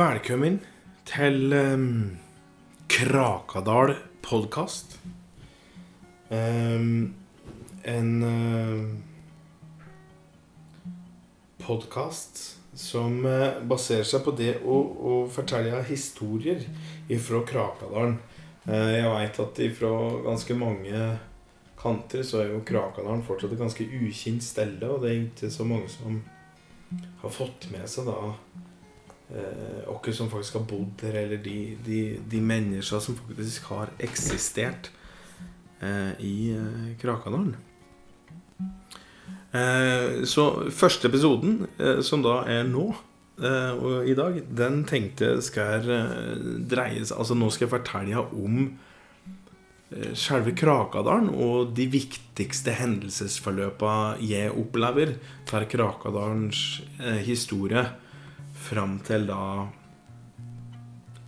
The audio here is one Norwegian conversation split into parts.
Velkommen til um, Krakadal podkast. Um, en uh, podkast som uh, baserer seg på det å, å fortelle historier ifra Krakadalen. Uh, jeg veit at ifra ganske mange kanter så er jo Krakadalen fortsatt et ganske ukjent sted, og det er ikke så mange som har fått med seg da oss som faktisk har bodd der, eller de, de, de mennesker som faktisk har eksistert eh, i eh, Krakadalen. Eh, så første episoden, eh, som da er nå, eh, og i dag, den tenkte jeg skal dreie seg Altså nå skal jeg fortelle om selve Krakadalen og de viktigste hendelsesforløpa jeg opplever for Krakadalens historie fram til da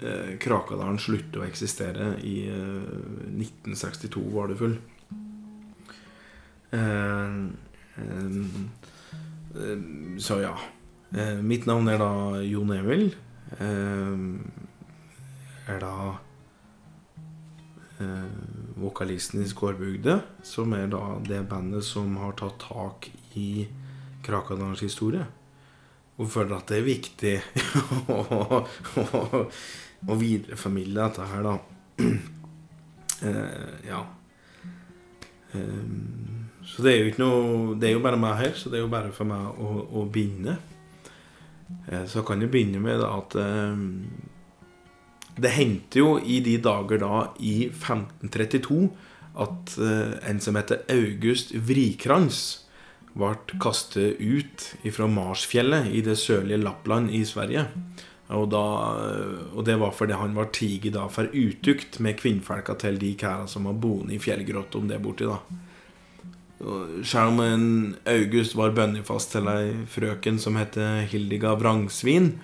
eh, Krakadalen sluttet å eksistere i eh, 1962, var det full. Eh, eh, så ja. Eh, mitt navn er da Jon Emil. Er da vokalisten i Skårbygde, som er da det bandet som har tatt tak i Krakadalens historie og føler at det er viktig å, å, videreformidle dette her, da. Uh, ja. Um, så det er jo ikke noe Det er jo bare meg her, så det er jo bare for meg å, å begynne. Uh, så kan jo begynne med at um, Det hendte jo i de dager da, i 1532, at uh, en som heter August Vrikrans ble kastet ut fra Marsfjellet i det sørlige Lappland i Sverige. Og, da, og det var fordi han var tiget da for utukt med kvinnfolka til de kæra som var boende i fjellgrotta om det borti. da. Selv om en August var bønnefast til ei frøken som het Hildiga Vrangsvin,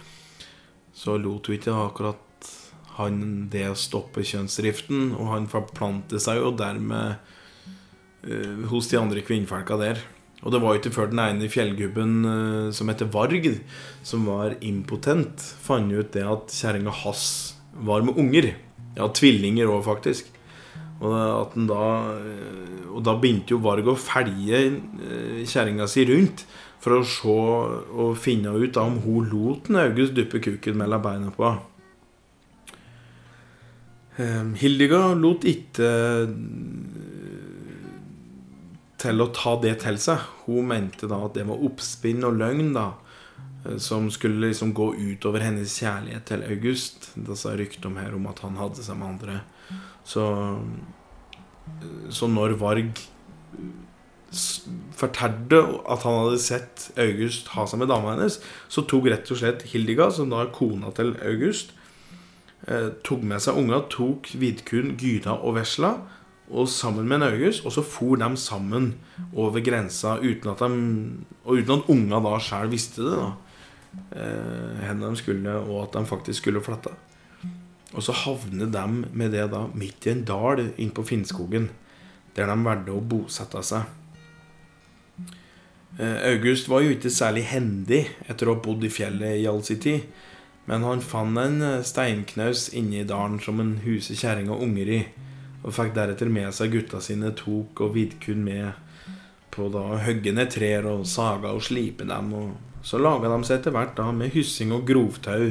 så lot hun ikke akkurat han det stoppe kjønnsdriften, og han forplantet seg jo dermed uh, hos de andre kvinnfolka der. Og det var jo ikke før den ene fjellgubben uh, som heter Varg, som var impotent, fant ut det at kjerringa hans var med unger. Ja, tvillinger òg, faktisk. Og, at den da, uh, og da begynte jo Varg å felge uh, kjerringa si rundt for å se og finne ut da, om hun lot August dyppe kuken mellom beina på henne. Hildiga lot ikke til å ta det til seg. Hun mente da at det var oppspinn og løgn da eh, som skulle liksom gå utover hennes kjærlighet til August. Da sa rykte om her om at han hadde seg med andre. Så, eh, så når Varg fortalte at han hadde sett August ha seg med dama hennes, så tok rett og slett Hildiga, som da er kona til August, eh, tok med seg unga, tok Vidkun, Gyda og Vesla og sammen med en August. Og så for de sammen over grensa uten at de Og uten at unga da sjøl visste det. da eh, de skulle, og at de faktisk skulle flytte. Og så havner de med det da midt i en dal inne på Finnskogen, der de valgte å bosette seg. Eh, August var jo ikke særlig hendig etter å ha bodd i fjellet i all sin tid. Men han fant en steinknaus inni dalen som en huser kjerring og unger i. Og fikk deretter med seg gutta sine Tok og Vidkun med på da å hogge ned trær og saga og slipe dem. Og så laga de seg etter hvert da med hyssing og grovtau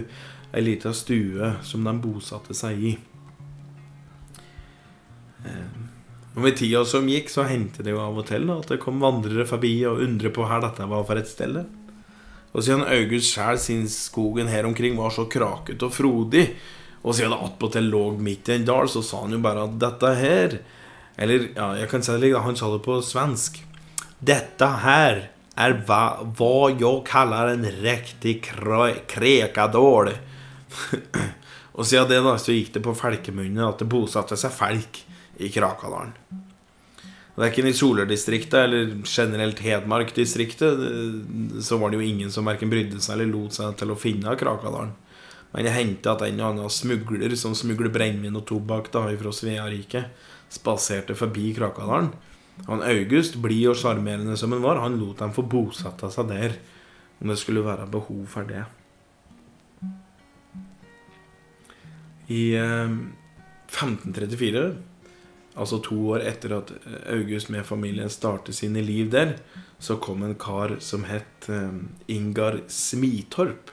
ei lita stue som de bosatte seg i. Eh, og Med tida som gikk, så hendte det jo av og til da, at det kom vandrere forbi og undre på her dette var for et sted. Og siden August sjæl syns skogen her omkring var så krakete og frodig, og siden det attpåtil lå midt i en dal, så sa han jo bare at dette her Eller ja, jeg kan si det litt, han sa det på svensk. Dette her er hva, hva jeg kaller en riktig krekadål. og siden det da, så gikk det på felkemunne at det bosatte seg felk i Krakadalen. Verken i Solørdistriktet eller generelt Hedmark-distriktet så var det jo ingen som verken brydde seg eller lot seg til å finne Krakadalen. Men det hendte at en og annen smugler som smugler brennevin og tobakk da fra Sveariket, spaserte forbi Krakadalen. Han August, blid og sjarmerende som han var, han lot dem få bosette seg der om det skulle være behov for det. I eh, 1534, altså to år etter at August med familien startet sine liv der, så kom en kar som het eh, Ingar Smitorp.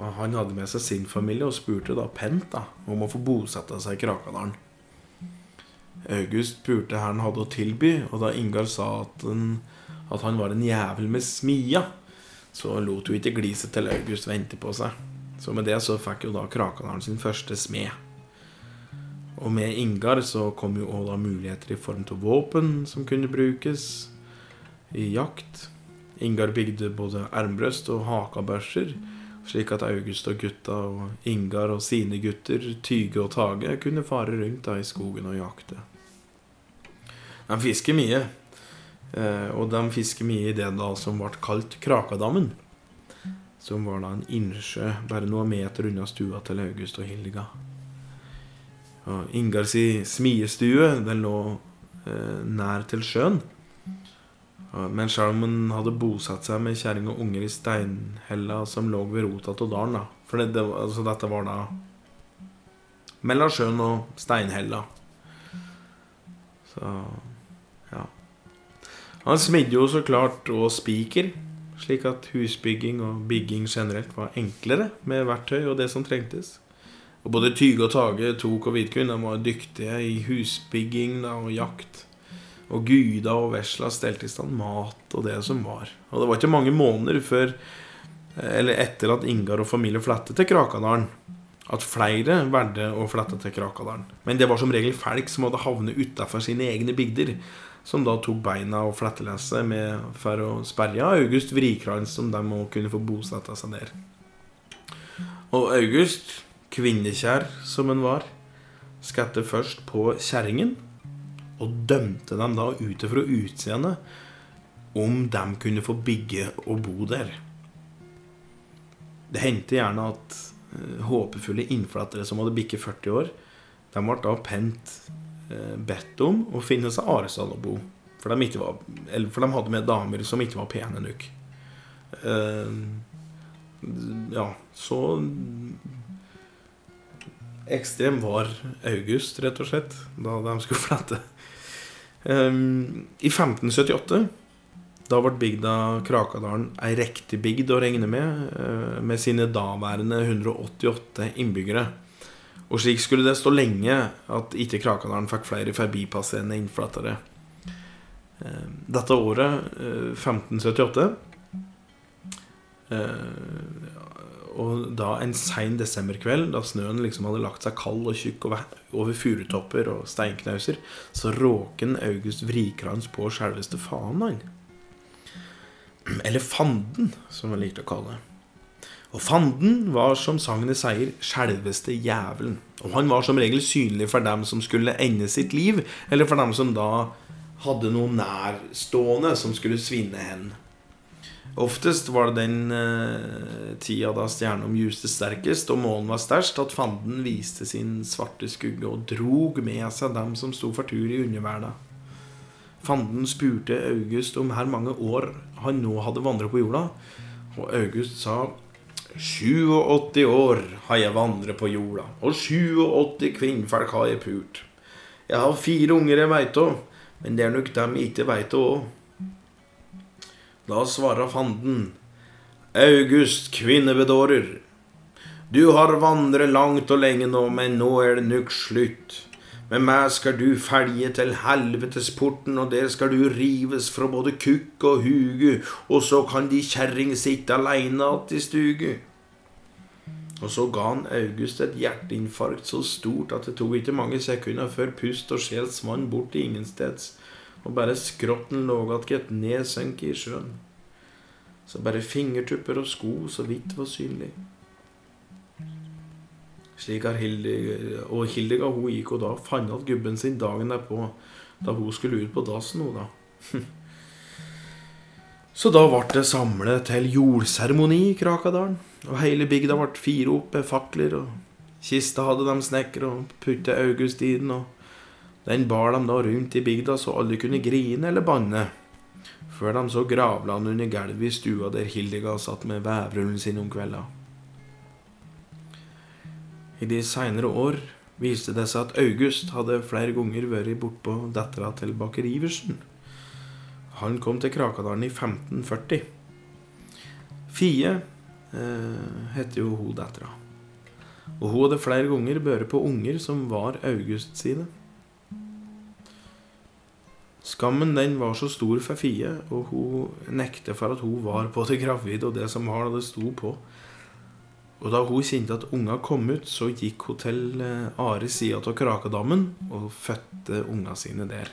Han hadde med seg sin familie og spurte da pent da, om å få bosette seg i Krakadalen. August spurte hva han hadde å tilby, og da Ingar sa at han, at han var en jævel med smia, så lot jo ikke gliset til August vente på seg. Så med det så fikk jo da Krakadalen sin første smed. Og med Ingar så kom jo òg da muligheter i form av våpen som kunne brukes i jakt. Ingar bygde både ermbrøst og hakabørser, slik at August og gutta og Ingar og sine gutter, Tyge og Tage, kunne fare rundt da i skogen og jakte. De fisker mye, eh, og de fisker mye i det da som ble kalt Krakadammen. Som var da en innsjø bare noen meter unna stua til August og Hilga. Og Ingar si smiestue den lå eh, nær til sjøen. Men selv om hun hadde bosatt seg med kjerring og unger i steinhella som lå ved rota av dalen da. For det, det, altså dette var da mellom sjøen og steinhella. Så ja. Han smidde jo så klart og spiker, slik at husbygging og bygging generelt var enklere med verktøy og det som trengtes. Og både Tyge og Tage, Tok og Vidkun, var dyktige i husbygging da, og jakt. Og guda og Vesla stelte i stand mat og det som var. Og det var ikke mange måneder før Eller etter at Ingar og familie flettet til Krakadalen, at flere valgte å flette til Krakadalen. Men det var som regel folk som hadde havnet utafor sine egne bygder, som da tok beina og flettelesset med for å sperre August Vrikrans, som de òg kunne få bosette seg der. Og August, kvinnekjær som han var, skatte først på kjerringen og dømte dem da ut ifra utseendet om de kunne få bygge og bo der. Det hendte gjerne at uh, håpefulle innflattere som hadde bikket 40 år, de ble da pent uh, bedt om å finne seg aresal å bo. For de, var, for de, hadde med damer som ikke var pene nok. Uh, ja, så ekstrem var August, rett og slett, da de skulle flette. Um, I 1578 da ble bygda Krakadalen ei riktig bygd å regne med, uh, med sine daværende 188 innbyggere. Og slik skulle det stå lenge at ikke Krakadalen fikk flere forbipasserende innflyttere. Uh, dette året, uh, 1578 og da en sein desemberkveld, da snøen liksom hadde lagt seg kald og tjukk over, furutopper og steinknauser, så råken August Vrikrans på selveste faen. Eller fanden, som han likte å kalle det. Og fanden var, som sagnet sier, selveste jævelen. Og han var som regel synlig for dem som skulle ende sitt liv, eller for dem som da hadde noe nærstående som skulle svinne hen. Oftest var det den uh, tida da stjernen justes sterkest og månen var størst, at fanden viste sin svarte skugge og drog med seg dem som sto for tur i underverden. Fanden spurte August om her mange år han nå hadde vandret på jorda, og August sa 87 år har jeg vandret på jorda, og 87 kvinnfolk har jeg pult. Jeg har fire unger jeg veit om, men det er nok dem jeg ikke veit om òg. Da svarer fanden. August, kvinnebedårer. Du har vandret langt og lenge nå, men nå er det nok slutt. Med meg skal du felge til helvetesporten, og der skal du rives fra både kukk og hugu, og så kan de kjerring sitte aleine att i stugu. Og så ga han August et hjerteinfarkt så stort at det tok ikke mange sekunder før pust og sjel svant bort i ingensteds og bare skrotten lå et nedsenket i sjøen. Så bare fingertupper og sko så vidt var synlig. Slik har Hildiga, og Hildiga hun gikk og da fant igjen gubben sin dagen derpå, da hun skulle ut på dassen. Hun, da. Så da ble det samlet til jordseremoni i Krakadalen. Og hele bygda ble fire opp med fakler, og kista hadde de snekra og putte August i den. og den bar dem da rundt i bygda så alle kunne grine eller banne, før de så gravland under gulvet i stua der Hildegard satt med vevrullen sin om kvelda. I de seinere år viste det seg at August hadde flere ganger vært bortpå dattera til baker Iversen. Han kom til Krakadalen i 1540. Fie eh, heter jo hun dattera. Og hun hadde flere ganger vært på unger som var August sine. Skammen den var så stor for Fie, og hun nekter for at hun var både gravid og det som var det sto på. Og da hun kjente at unga kom ut, så gikk hun til Are Ares sida av Krakadammen og fødte unga sine der.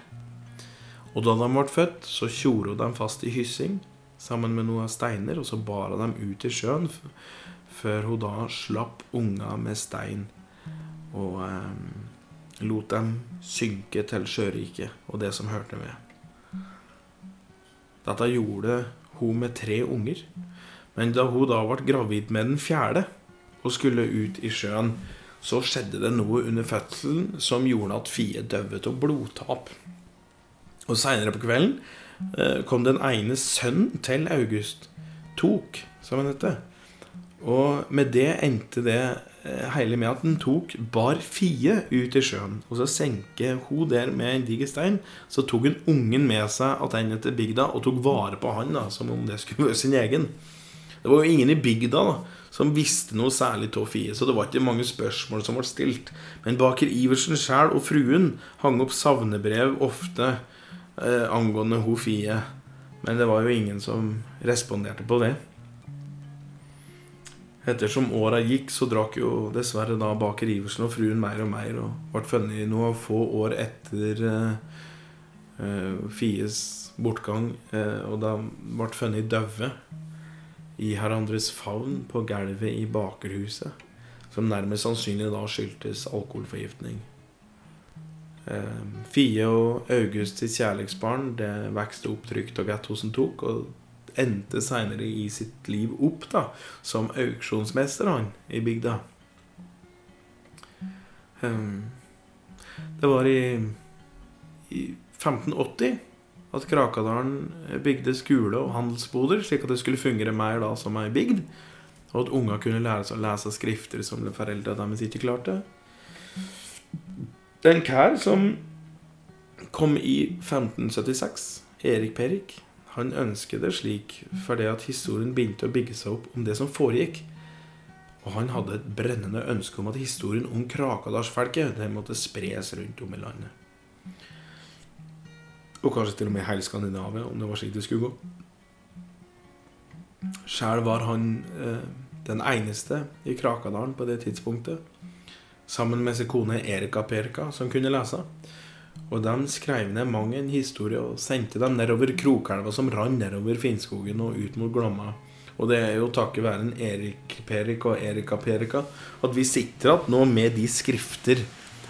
Og da de ble født, så tjorde hun dem fast i hyssing sammen med noen steiner, og så bar hun dem ut i sjøen før hun da slapp unga med stein og eh, lot dem synke til sjøriket og det som hørte med. Dette gjorde hun med tre unger. Men da hun da ble gravid med den fjerde og skulle ut i sjøen, så skjedde det noe under fødselen som gjorde at Fie døvet av blodtap. Og seinere på kvelden eh, kom den ene sønnen til August, Tok, som han heter. Og med det endte det eh, hele med at den tok bar Fie ut i sjøen. Og så senker hun der med en diger stein. Så tok hun ungen med seg tilbake til bygda og tok vare på han da, som om det skulle være sin egen. Det var jo ingen i bygda da, som visste noe særlig av Fie, så det var ikke mange spørsmål som ble stilt. Men baker Iversen sjæl og fruen hang opp savnebrev ofte eh, angående ho Fie. Men det var jo ingen som responderte på det. Ettersom åra gikk, så drakk jo dessverre da baker Iversen og fruen mer og mer, og ble funnet noen få år etter eh, eh, Fies bortgang. Eh, og da ble funnet døde i hverandres favn på gulvet i bakerhuset. Som nærmest sannsynlig da skyldtes alkoholforgiftning. Eh, Fie og August sitt kjærlighetsbarn det vokste opp trygt og godt hos en tok. og endte seinere i sitt liv opp da som auksjonsmester han i bygda. Um, det var i, i 1580 at Krakadalen bygde skole og handelsboder, slik at det skulle fungere mer da som ei bygd. Og at unger kunne lære seg å lese skrifter som foreldra deres ikke klarte. Det er en kær som kom i 1576, Erik Perik, han ønsket det slik fordi at historien begynte å bygge seg opp om det som foregikk. Og han hadde et brennende ønske om at historien om Krakadalsfolket måtte spres rundt om i landet. Og kanskje til og med hele Skandinavia, om det var slik det skulle gå. Sjæl var han eh, den eneste i Krakadalen på det tidspunktet, sammen med sin kone Erika Perka, som kunne lese. Og de skrev ned mang en historie og sendte dem nedover Krokelva, som rant nedover Finnskogen og ut mot Glomma. Og det er jo takket være en Erik Perik og Erika Perika at vi sitter igjen nå med de skrifter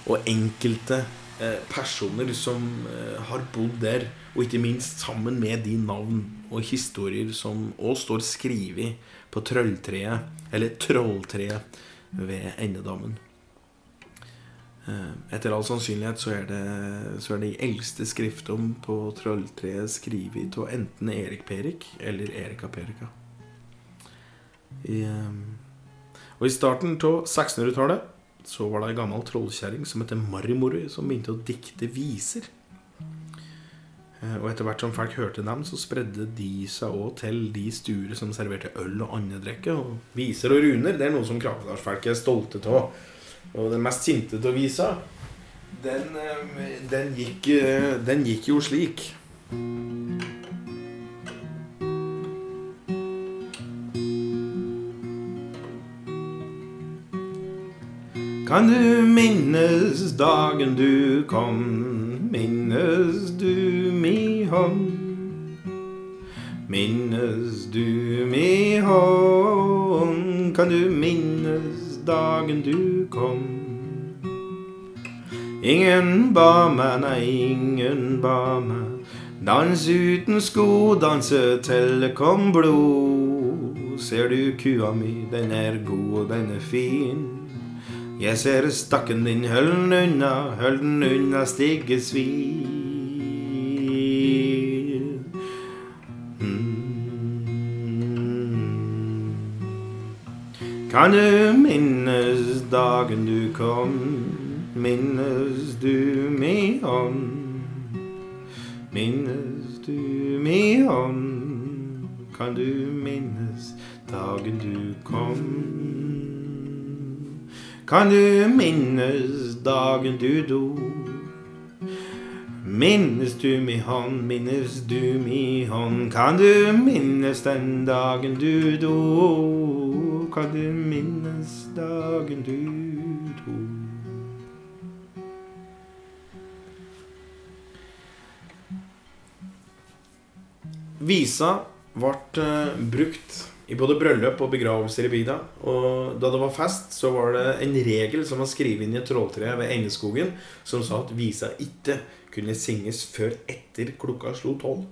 og enkelte eh, personer som eh, har bodd der, og ikke minst sammen med de navn og historier som òg står skrevet på trølltreet, eller trolltreet, ved Endedammen. Eh, etter all sannsynlighet så er det, så er det de eldste skriftene på trolltreet skrevet av enten Erik Perik eller Erika Perika. I, eh, og i starten av 1600-tallet så var det ei gammel trollkjerring som heter Marimori som begynte å dikte viser. Eh, og etter hvert som folk hørte dem, så spredde de seg òg til de stuer som serverte øl og andre drikker. Og viser og runer det er noe som Krakedalsfolket er stolte av. Og den mest sinte til å vise, den, eh, den, gikk, eh, den gikk jo slik. Kan du minnes dagen du kom, minnes du mi hånd? Minnes du mi hånd, kan du minnes dagen du kom. Ingen ba meg, nei, ingen ba meg. Dans uten sko, danse til det kom blod. Ser du kua mi, den er god og den er fin. Jeg ser stakken din, hold den unna, hold den unna stygge Kan du minnes dagen du kom? Minnes du mi hånd? Minnes du mi hånd? Kan du minnes dagen du kom? Kan du minnes dagen du do? Minnes du mi hånd, minnes du mi hånd? Kan du minnes den dagen du do? Kan du minnes dagen du do? Visa ble uh, brukt i både bryllup og begravelser i bygda. Og da det var fest, så var det en regel som var skrevet inn i et trolltre ved Endeskogen, som sa at visa ikke kunne synges før etter klokka slo tolv.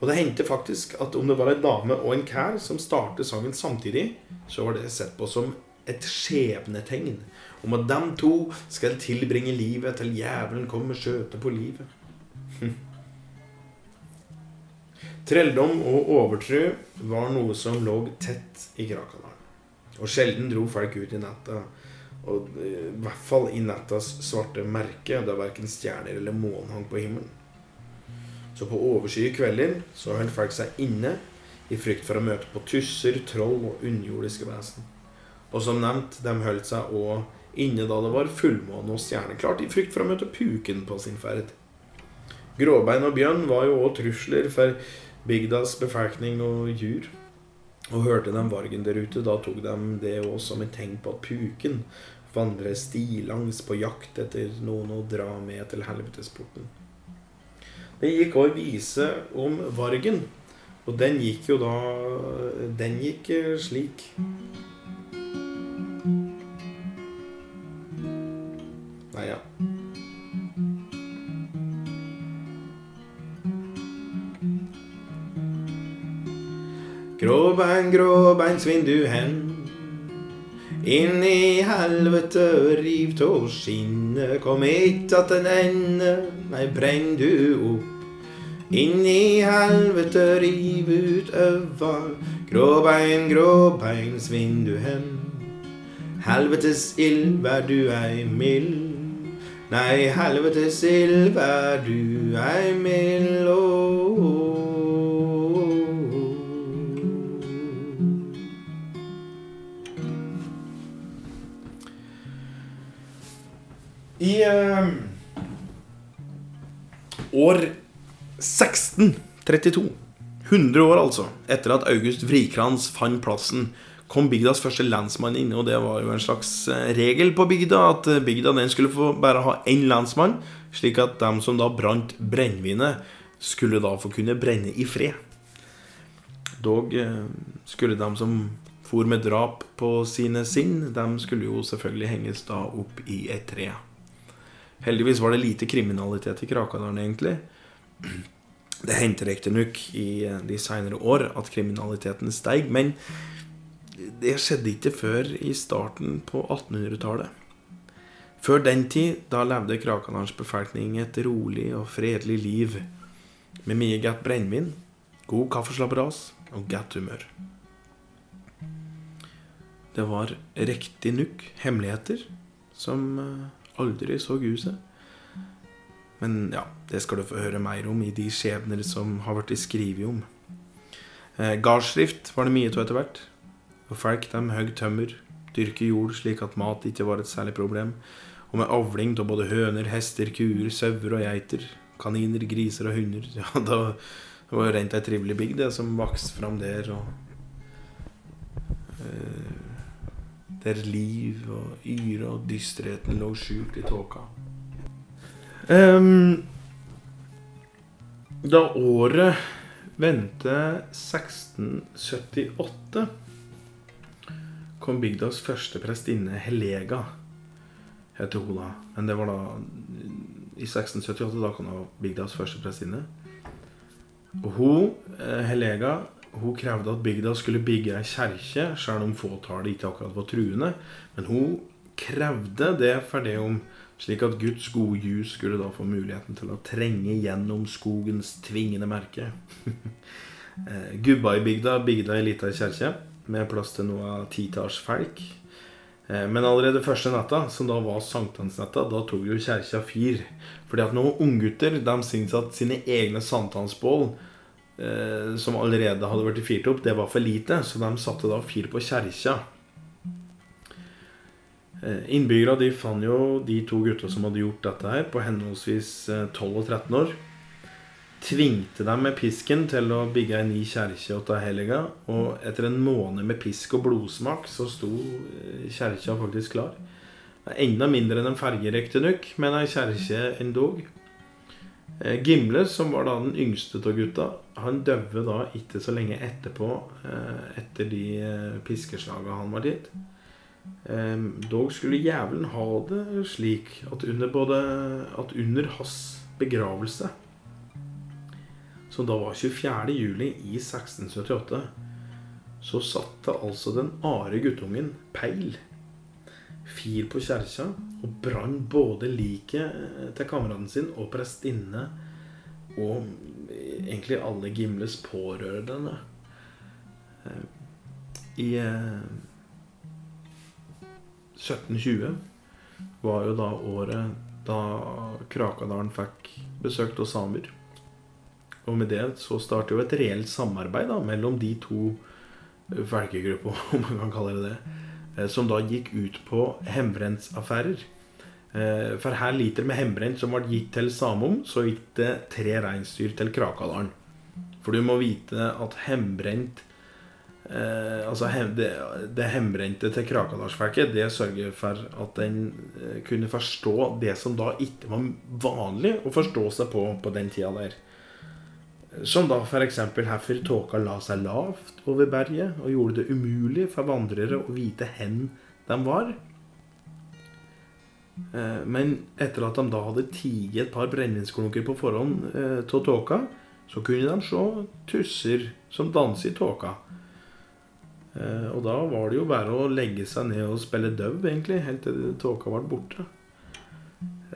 Og det hendte faktisk at om det var en dame og en kær som startet sangen samtidig, så var det sett på som et skjebnetegn om at de to skal tilbringe livet til jævelen kommer skjøte på livet. Trelldom og overtro var noe som lå tett i Krakadalen. Og sjelden dro folk ut i natta. Og i hvert fall i nattas svarte merke, da verken stjerner eller måne hang på himmelen. Så på overskyet kvelder så holdt folk seg inne i frykt for å møte på tusser, troll og underjordiske vesen. Og som nevnt, de holdt seg òg inne da det var fullmåne og stjerneklart, i frykt for å møte puken på sin ferd. Gråbein og bjørn var jo òg trusler for bygdas befolkning og jur. Og hørte de vargen der ute, da tok de det òg som et tegn på at puken vandrer stilangs på jakt etter noen å dra med til helvetesporten. Det gikk òg vise om vargen, og den gikk jo da Den gikk slik. Nei, ja. Gråbein, gråbeinsvind du hen. Inn i helvete, riv tå skinnet, kom hit at den ende, nei, brenn du opp. Inn i helvete, riv ut øva, gråbein, svinn du hen. Helvetes ild, vær du ei mild. Nei, helvetes ild, vær du ei mild. I eh, år 1632, 100 år altså, etter at August Vrikrans fant plassen, kom bygdas første lensmann inn. Og det var jo en slags eh, regel på bygda at eh, bygda den skulle få bare ha én lensmann, slik at de som da brant brennevinet, skulle da få kunne brenne i fred. Dog eh, skulle de som for med drap på sine sinn, de skulle jo selvfølgelig henges da opp i et tre. Heldigvis var det lite kriminalitet i Krakadalen, egentlig. Det hendte riktignok i de seinere år at kriminaliteten steig, men det skjedde ikke før i starten på 1800-tallet. Før den tid da levde Krakadalens befolkning et rolig og fredelig liv med mye godt brennevin, god kaffeslabberas og godt humør. Det var riktignok hemmeligheter som aldri så huset. Men ja, det skal du få høre mer om i de skjebner som har blitt skrevet om. Eh, Gardsdrift var det mye av etter hvert. Og folk de høgg tømmer, dyrker jord slik at mat ikke var et særlig problem. Og med avling av både høner, hester, kuer, sauer og geiter, kaniner, griser og hunder. Ja, da det var rent ei trivelig bygd, det som vokste fram der. og... Eh, der liv og yre og dysterheten lå skjult i tåka. Um, da året vendte 1678, kom bygdas første prestinne, Helega, heter hun da. Men det var da i 1678 da kom bygdas første prestinne. Og hun, eh, Helega, hun krevde at bygda skulle bygge ei kjerke, selv om fåtallet ikke akkurat var truende. Men hun krevde det for det om slik at Guds gode ljus skulle da få muligheten til å trenge gjennom skogens tvingende merke. Eh, gubba i bygda bygde ei lita kjerke med plass til noe titalls folk. Eh, Men allerede første natta, som da var sankthansnatta, da tok jo kjerka fyr. Fordi at noen unggutter syntes at sine egne sankthansbål, eh, som allerede hadde blitt fyrt opp, det var for lite. Så de satte da fyr på kjerka. Eh, Innbyggere de fant jo de to gutta som hadde gjort dette her, på henholdsvis eh, 12 og 13 år. Tvingte dem med pisken til å bygge en ny kjerke til helga. Og etter en måned med pisk og blodsmak så sto eh, kjerka faktisk klar. Enda mindre enn en ferge, riktignok, men ei kjerke endog. Eh, Gimle, som var da den yngste av gutta, han døde da ikke så lenge etterpå, eh, etter de eh, piskeslaga han var gitt. Dog skulle jævelen ha det slik at under både At under hans begravelse, som da var 24. juli i 1678, så satte altså den are guttungen peil fyr på kjerka og brann både liket eh, til kameraten sin og prestinne og egentlig alle Gimles pårørende. Eh, I eh, 1720 var jo da året da Krakadalen fikk besøk av samer. Og med det så starter jo et reelt samarbeid da, mellom de to velgergruppene, om man kan kalle det det, eh, som da gikk ut på hembrentsaffærer. Eh, For her liter med hembrent som ble gitt til Samom, så gikk det tre reinsdyr til Krakadalen. For du må vite at hembrent eh, Altså det, det hembrente til Krakadalsfolket, det sørger for at en eh, kunne forstå det som da ikke var vanlig å forstå seg på på den tida der. Som da f.eks. herfor tåka la seg lavt over berget og gjorde det umulig for vandrere å vite hen de var. Eh, Men etter at de da hadde tiget et par brennevinsklunker på forhånd eh, av tåka, så kunne de se tusser som danser i tåka. Eh, Og da var det jo bare å legge seg ned og spille døv, egentlig, helt til tåka ble borte.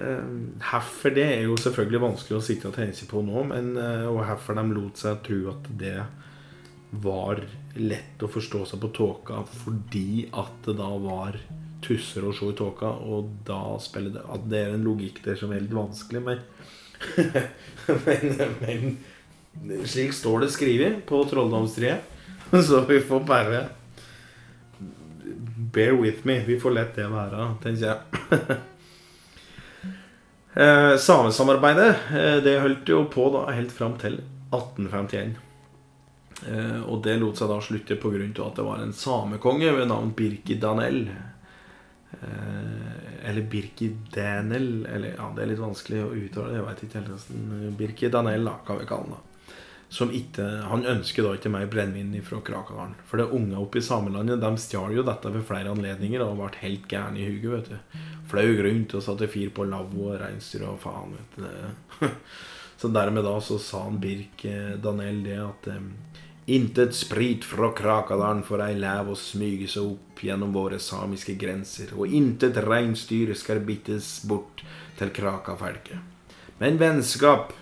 Eh, Hvorfor det er jo selvfølgelig vanskelig å sitte og tenke på nå, men, eh, og hvorfor de lot seg tro at det var lett å forstå seg på tåka fordi at det da var tusser å se i tåka, og da spiller det At det er en logikk der som er litt vanskelig, men men, men slik står det skrevet på trolldomstriet. Så vi får bare Bear with me. Vi får lett det være, tenker jeg. Eh, Samesamarbeidet eh, det holdt jo på da helt fram til 1851. Eh, og det lot seg da slutte pga. at det var en samekonge ved navn Birki Danel. Eh, eller Birki Danel eller, ja, Det er litt vanskelig å uttale. Jeg vet ikke helt Birki Danel da, kan vi kalle han. da som ikke, Han ønsker da ikke mer brennevin fra Krakadalen. For det unge oppe i samelandet de stjal jo dette ved flere anledninger og ble helt gærne i huget. vet du Fløy rundt og satte fyr på lavvo og reinsdyr og faen. vet du. Så dermed da så sa han Birk Daniel, det at eh, Intet sprit fra Krakadalen får ei lev å smyge seg opp gjennom våre samiske grenser, og intet reinsdyr skal bittes bort til Krakafelket. Men vennskap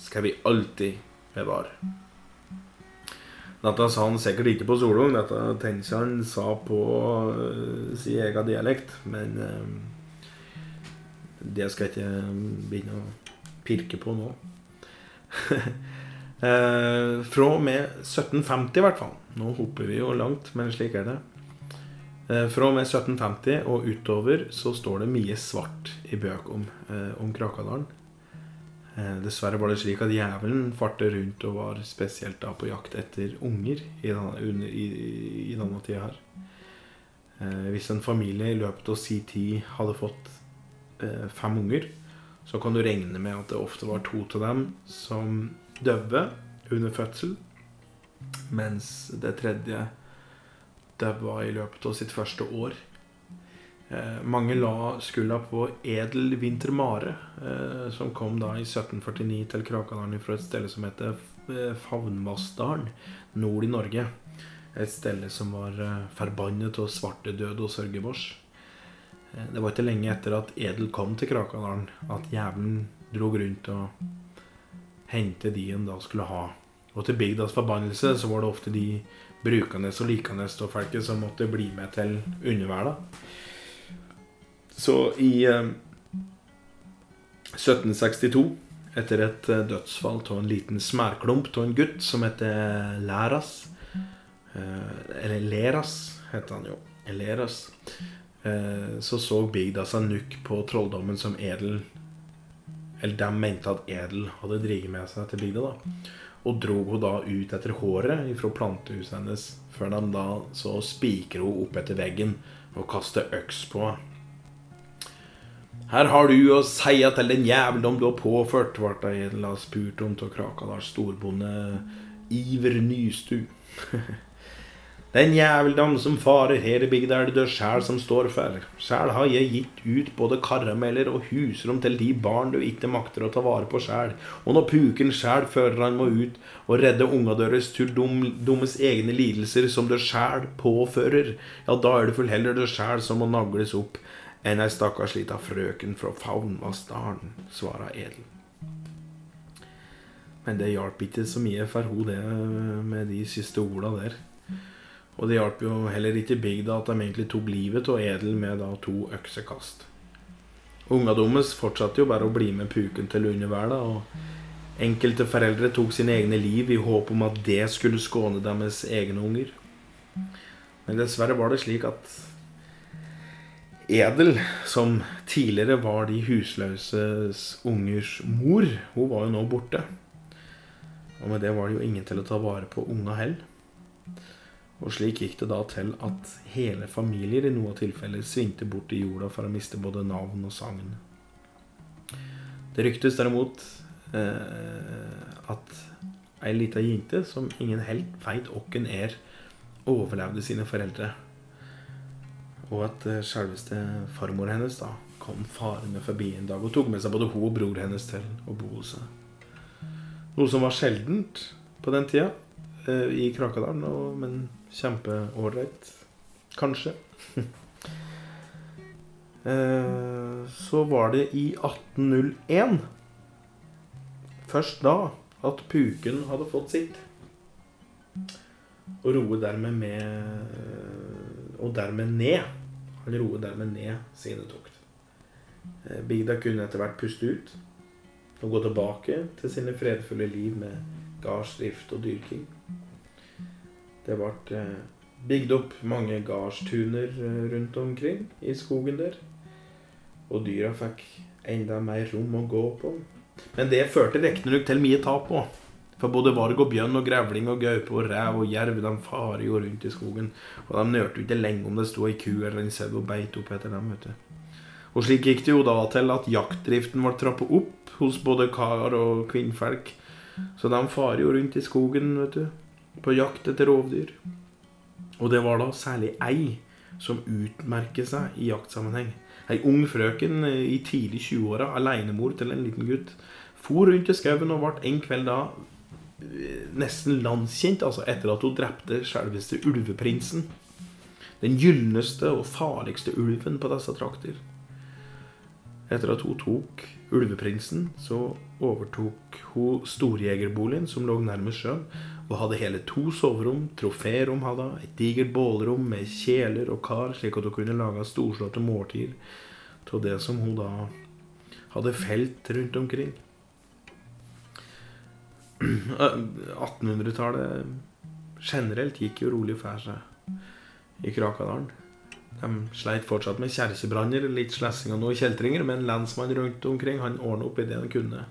skal vi alltid bevare. Dette sa han sikkert ikke på Solung, dette tenker han sa på uh, sin egen dialekt, men uh, det skal jeg ikke begynne å pirke på nå. uh, fra og med 1750 i hvert fall. Nå hopper vi jo langt, men slik er det. Eh, fra og med 1750 og utover så står det mye svart i bøk om, eh, om Krakadalen. Eh, dessverre var det slik at djevelen farte rundt og var spesielt da på jakt etter unger i denne, i, i denne tida her. Eh, hvis en familie i løpet av si tid hadde fått eh, fem unger, så kan du regne med at det ofte var to av dem som døde under fødsel, mens det tredje døde i løpet av sitt første år. Eh, mange la skulda på Edel Vintermare, eh, som kom da i 1749 til Krakadalen fra et sted som heter eh, Favnvassdalen, nord i Norge. Et sted som var forbannet av svartedød og sørgebors. Det var ikke lenge etter at Edel kom til Krakadalen, at jævelen dro rundt og hentet de en da skulle ha. Og til bygdas forbannelse så var det ofte de brukende og likende av folket som måtte bli med til underverda. Så i eh, 1762, etter et eh, dødsfall av en liten smærklump av en gutt som heter Læras eh, Eller Leras, heter han jo. Leras. Eh, så så bygda seg nukk på trolldommen som Edel Eller de mente at Edel hadde driget med seg til bygda. da Og dro hun da ut etter håret fra plantehuset hennes, før de da så spikrer hun opp etter veggen og kaster øks på henne. Her har du å si til den jævelen du har påført, ble Edel spurt om av Krakadals storbonde Iver Nystu. Den jæveldom som farer her i bygda, er det du sjæl som står for. Sjæl har jeg gitt ut både karameller og husrom til de barn du ikke makter å ta vare på sjæl. Og når puken sjæl fører han må ut og redde unga deres til dum, dummes egne lidelser som du sjæl påfører, ja, da er det vel heller du sjæl som må nagles opp enn ei stakkars lita frøken fra Faunvassdalen, svara Edel. Men det hjalp ikke så mye for hun det med de siste orda der. Og det hjalp jo heller ikke bygda at de egentlig tok livet av Edel med da to øksekast. Unga deres fortsatte jo bare å bli med puken til underverda, og enkelte foreldre tok sine egne liv i håp om at det skulle skåne deres egne unger. Men dessverre var det slik at Edel, som tidligere var de husløses ungers mor, hun var jo nå borte. Og med det var det jo ingen til å ta vare på unga heller. Og slik gikk det da til at hele familier i noen tilfeller svingte bort i jorda for å miste både navn og sagn. Det ryktes derimot eh, at ei lita jente som ingen helt veit åkken er, overlevde sine foreldre. Og at eh, selveste farmor hennes da kom farende forbi en dag og tok med seg både hun og bror hennes til å bo hos seg. Noe som var sjeldent på den tida eh, i Krakadalen, men Kjempeålreit. Kanskje. Eh, så var det i 1801 Først da at puken hadde fått sitt. Og roe dermed med Og dermed ned. Han roet dermed ned sine tokt. Eh, Bigda kunne etter hvert puste ut og gå tilbake til sine fredfulle liv med gardsdrift og dyrking. Det ble eh, bygd opp mange gardstuner eh, rundt omkring i skogen der. Og dyra fikk enda mer rom å gå på. Men det førte riktignok til mye tap òg. For både varg og bjørn og grevling og gaupe og rev og jerv de farer jo rundt i skogen. Og de nørte ikke lenge om det sto ei ku eller en sau og beit opp etter dem. vet du. Og slik gikk det jo da til at jaktdriften ble trappet opp hos både kar og kvinnfolk. Så de farer jo rundt i skogen, vet du på jakt etter rovdyr. Og det var da særlig ei som utmerker seg i jaktsammenheng. Ei ung frøken i tidlig 20-åra, alenemor til en liten gutt, for rundt i skauen og ble en kveld da nesten landskjent, altså etter at hun drepte selveste ulveprinsen. Den gylneste og farligste ulven på disse trakter. Etter at hun tok ulveprinsen, så overtok hun storjegerboligen som lå nærmest sjøen, og hadde hele to soverom, troférom hadde hun, et digert bålrom med kjeler og kar, slik at hun kunne lage storslåtte måltider av det som hun da hadde felt rundt omkring. 1800-tallet generelt gikk jo rolig for seg i Krakadalen. De sleit fortsatt med kjerkebranner, litt slessing og noe kjeltringer, men lensmannen rundt omkring han ordna opp i det han kunne.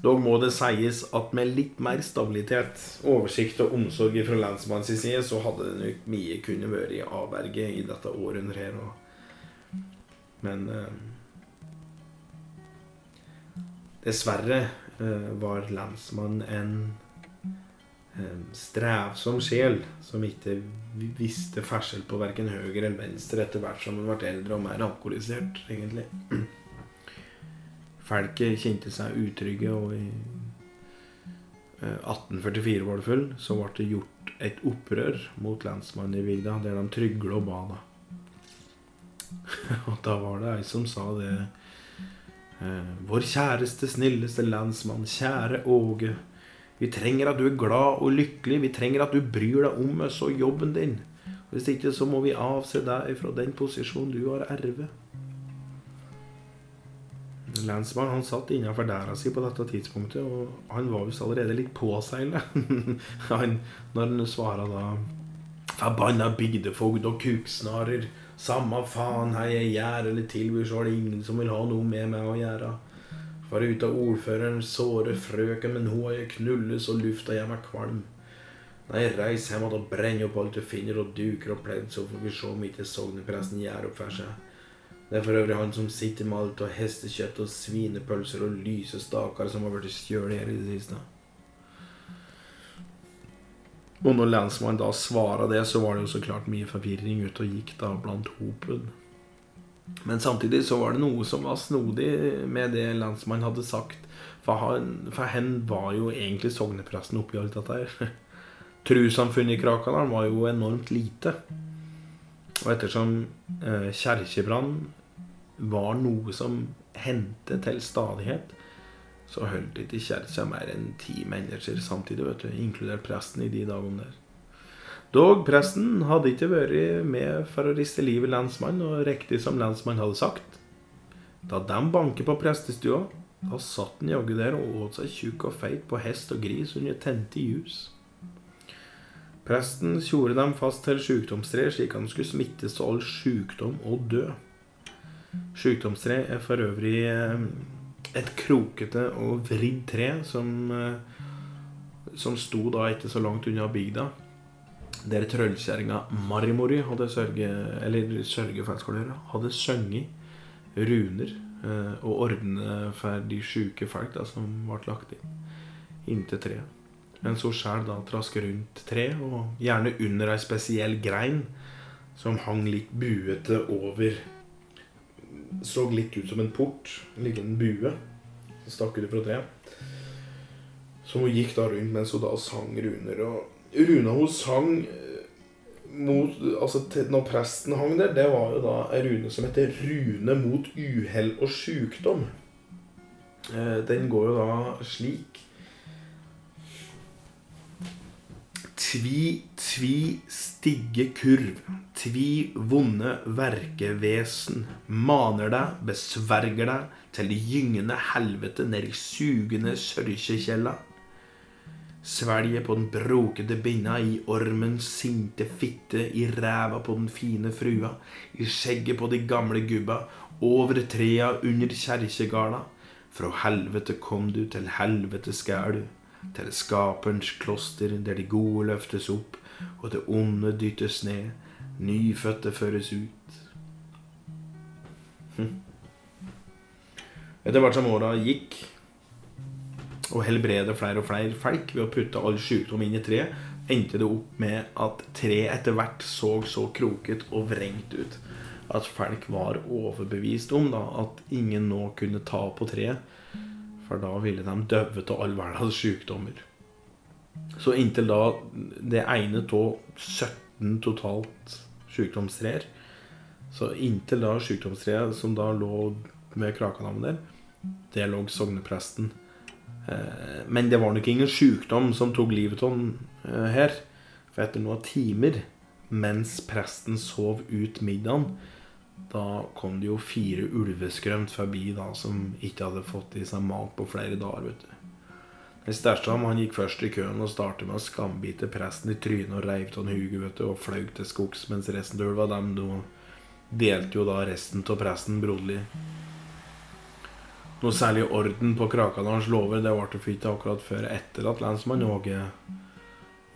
Dog må det sies at med litt mer stabilitet, oversikt og omsorg fra lensmannens side, så hadde det nok mye kunne vært i avverge i dette århundret her. Men eh, Dessverre var lensmannen en eh, strevsom sjel som ikke visste forskjell på verken høyre eller venstre etter hvert som han ble eldre og mer alkoholisert, egentlig. Folket kjente seg utrygge, og i 1844 eh, var det full, så ble det gjort et opprør mot lensmannen i bygda, der de trygla og ba. Da. og da var det ei som sa det eh, Vår kjæreste, snilleste landsmann, kjære Åge. Vi trenger at du er glad og lykkelig. Vi trenger at du bryr deg om oss og jobben din. Hvis ikke så må vi avse deg fra den posisjonen du har ervet. Lensmannen han satt innenfor dæra si på dette tidspunktet, og han var visst allerede litt påseilet når han svara da Forbanna bygdefogd og kuksnarer. Samme faen hva jeg gjør eller tilbyr, så er det ingen som vil ha noe med meg å gjøre. Foruten ordførerens såre frøken, men hun har jeg knullet så lufta gjør meg kvalm. Nei, reis hjem og brenn opp alt du finner, og duker og pledd, så får vi se om ikke sognepresten gjør opp for seg. Det er for øvrig han som sitter med alt av hestekjøtt og svinepølser og lyse staker som har blitt stjålet her i det siste. Og når lensmannen da svara det, så var det jo så klart mye forvirring ute og gikk da blant hopen. Men samtidig så var det noe som var snodig med det lensmannen hadde sagt. For, han, for hen var jo egentlig sognepresten oppi alt dette her. Trossamfunnet i Krakadalen var jo enormt lite. Og ettersom eh, kjerkebrann var noe som hendte til stadighet, så holdt ikke kirka mer enn ti mennesker samtidig, vet du, inkludert presten i de dagene der. Dog presten hadde ikke vært med for å riste livet lensmann, og riktig som lensmannen hadde sagt. Da de banket på prestestua, da satt han jaggu der og åt seg tjukk og feit på hest og gris under tente ljus. Presten tjorde dem fast til sjukdomstre, slik han skulle smittes av all sjukdom og dø. Sjukdomstre er for øvrig eh, et krokete og vridd tre som, eh, som sto da ikke så langt unna bygda. Der trøllkjerringa Marimori hadde sørge, eller sørgefellskolera, hadde sunget runer eh, og ordnet for de sjuke folk da, som ble lagt inn inntil treet. Mens hun sjøl da trasker rundt tre, og gjerne under ei spesiell grein som hang litt buete over så litt ut som en port. En liten bue som stakk ut fra treet. Så hun gikk da rundt mens hun da sang runer. Og runa hun sang eh, mot Altså når presten hang der, det var jo da ei rune som heter 'Rune mot uhell og sjukdom'. Eh, den går jo da slik Tvi, tvi, stigge kurv, tvi, vonde verkevesen, maner deg, besverger deg, til det gyngende helvete ned i sugende sørkjekjella. Svelget på den brokete binna, i ormens sinte fitte, i ræva på den fine frua, i skjegget på de gamle gubba, over trea under kjerkegarda. Fra helvete kom du, til helvete skal du til skaperens kloster, der de gode løftes opp, og det onde dyttes ned, nyfødte føres ut. Hm. Etter hvert som åra gikk, og helbreder flere og flere folk ved å putte all sykdom inn i treet, endte det opp med at treet etter hvert så så kroket og vrengt ut. At folk var overbevist om da, at ingen nå kunne ta på treet for da ville de døve av all verdens sykdommer. Så inntil da det ene av 17 totalt sykdomstrær Så inntil da sykdomstreet som da lå med krakenavnet der, det lå sognepresten. Eh, men det var nok ingen sykdom som tok livet av han eh, her. For etter noen timer, mens presten sov ut middagen, da kom det jo fire ulveskrømt forbi da, som ikke hadde fått i seg mat på flere dager. vet du. Den største han gikk først i køen og startet med å skambite presten i trynet og reiv av du, og fløy til skogs, mens resten av ulva dem de delte jo da resten av presten broderlig. Noe særlig orden på Krakadalens lover det ble det ikke akkurat før etter at lensmann Åge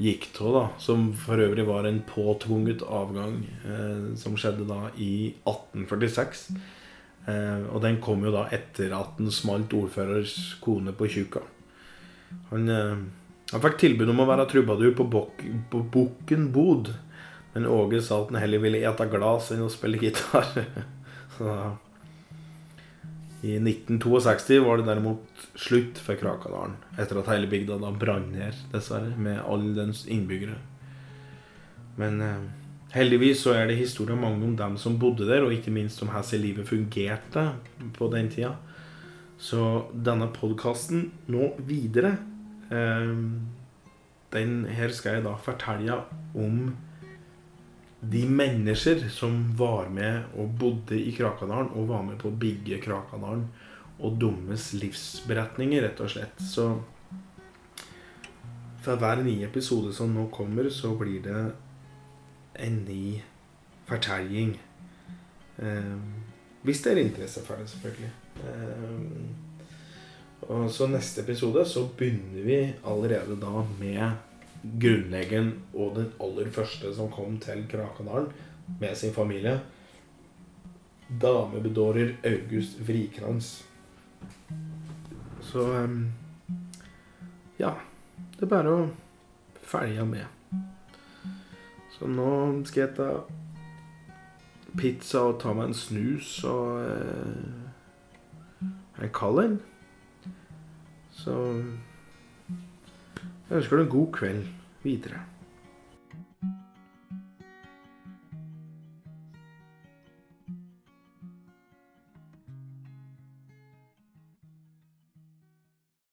gikk av, da, som for øvrig var en påtvunget avgang eh, som skjedde da i 1846. Eh, og den kom jo da etter at den smalt ordførers kone på tjukka. Han, eh, han fikk tilbud om å være trubadur på, bok, på Bukken bod, men Åge sa at han heller ville ete glass enn å spille gitar. Så da i 1962 var det derimot slutt for Krakadalen, etter at hele bygda da brant ned, dessverre, med alle dens innbyggere. Men eh, heldigvis så er det historier mange om dem som bodde der, og ikke minst om hvordan livet fungerte på den tida. Så denne podkasten nå videre Eh, den her skal jeg da fortelle om de mennesker som var med og bodde i Krakadalen, og var med på å bygge Krakadalen, og deres livsberetninger, rett og slett. Så for hver nye episode som nå kommer, så blir det en ny fortelling. Eh, hvis det er interesse for det, selvfølgelig. Eh, og så neste episode så begynner vi allerede da med grunnleggen og den aller første som kom til Krakadalen med sin familie. Damebedårer August Vrikrans. Så eh, ja. Det er bare å følge med. Så nå skal jeg ta pizza og ta meg en snus og eh, en kald en. Så jeg ønsker deg en god kveld videre.